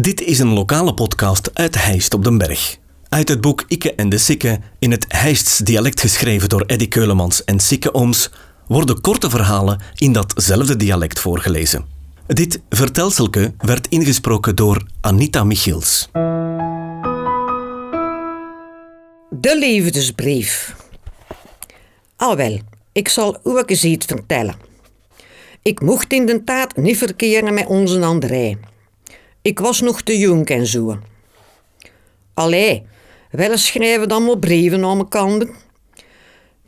Dit is een lokale podcast uit Heist op den Berg. Uit het boek Ikke en de Sikke, in het Heists dialect geschreven door Eddy Keulemans en Sikke Ooms, worden korte verhalen in datzelfde dialect voorgelezen. Dit vertelselke werd ingesproken door Anita Michiels. De liefdesbrief. Al wel, ik zal u ook eens iets vertellen. Ik mocht inderdaad niet verkeren met onze André. Ik was nog te jong en zo. Allee, wel schrijven dan maar brieven aan elkaar.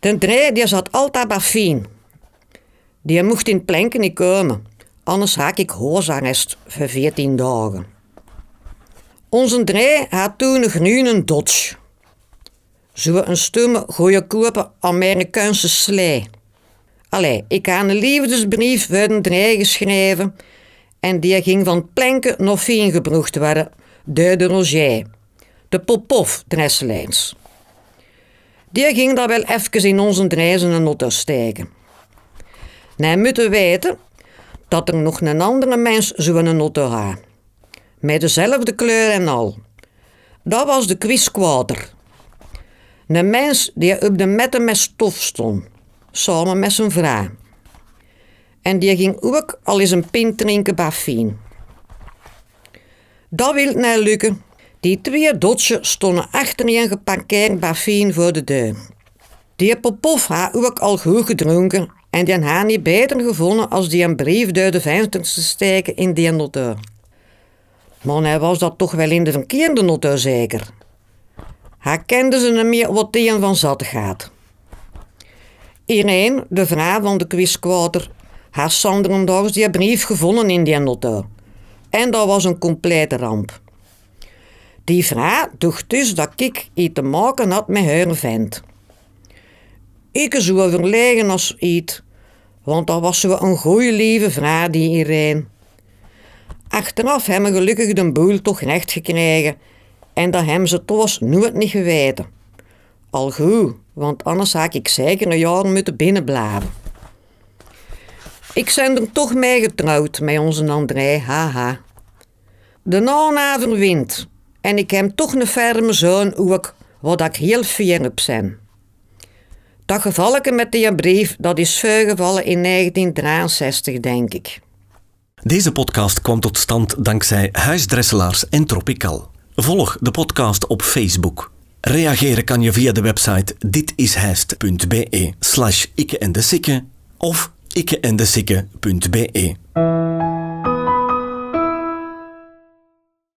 De André die zat altijd bij Fien. Die mocht in planken niet komen, anders haak ik hoosarrest voor 14 dagen. Onze André had toen nog nu een Dodge. Zo een stomme, goedkope Amerikaanse slee. Allee, ik had een liefdesbrief voor een André geschreven en die ging van planken naar Fien gebroegd worden door de Roger, de Popov Dresselijns. Die ging daar wel even in onze en auto steken. Nou moeten weten dat er nog een andere mens zo'n auto had. Met dezelfde kleur en al. Dat was de quizquater. Een mens die op de metten met stof stond, samen met zijn vrouw. En die ging ook al eens een pint drinken bij Fien. Dat wil nou lukken. Die twee dotsen stonden achterin geparkeerd bij Fien voor de deur. Die Popov had ook al goed gedronken en die had niet beter gevonden als die een brief door de vensters te steken in die auto. Maar hij was dat toch wel in de verkeerde auto zeker. Hij kende ze niet meer wat die van zat gaat. Irene, de vrouw van de quizquater, had Sanderendags die brief gevonden in die auto. En dat was een complete ramp. Die vrouw dacht dus dat ik iets te maken had met haar vent. Ik zo verlegen als iets, want dat was zo een goeie lieve vrouw, die Irene. Achteraf hebben we gelukkig de boel toch recht gekregen en dat hebben ze toch nooit niet geweten. Al goed, want anders had ik zeker een jaar moeten binnenblijven. Ik ben er toch mee getrouwd met onze André, haha. De naam verwint en ik heb toch een ferme zoon ook, wat ik heel fier op ben. Dat gevalken met die brief, dat is gevallen in 1963, denk ik. Deze podcast kwam tot stand dankzij Huisdresselaars en Tropical. Volg de podcast op Facebook. Reageren kan je via de website ditishijst.be slash en de of ikkeendesikke.be.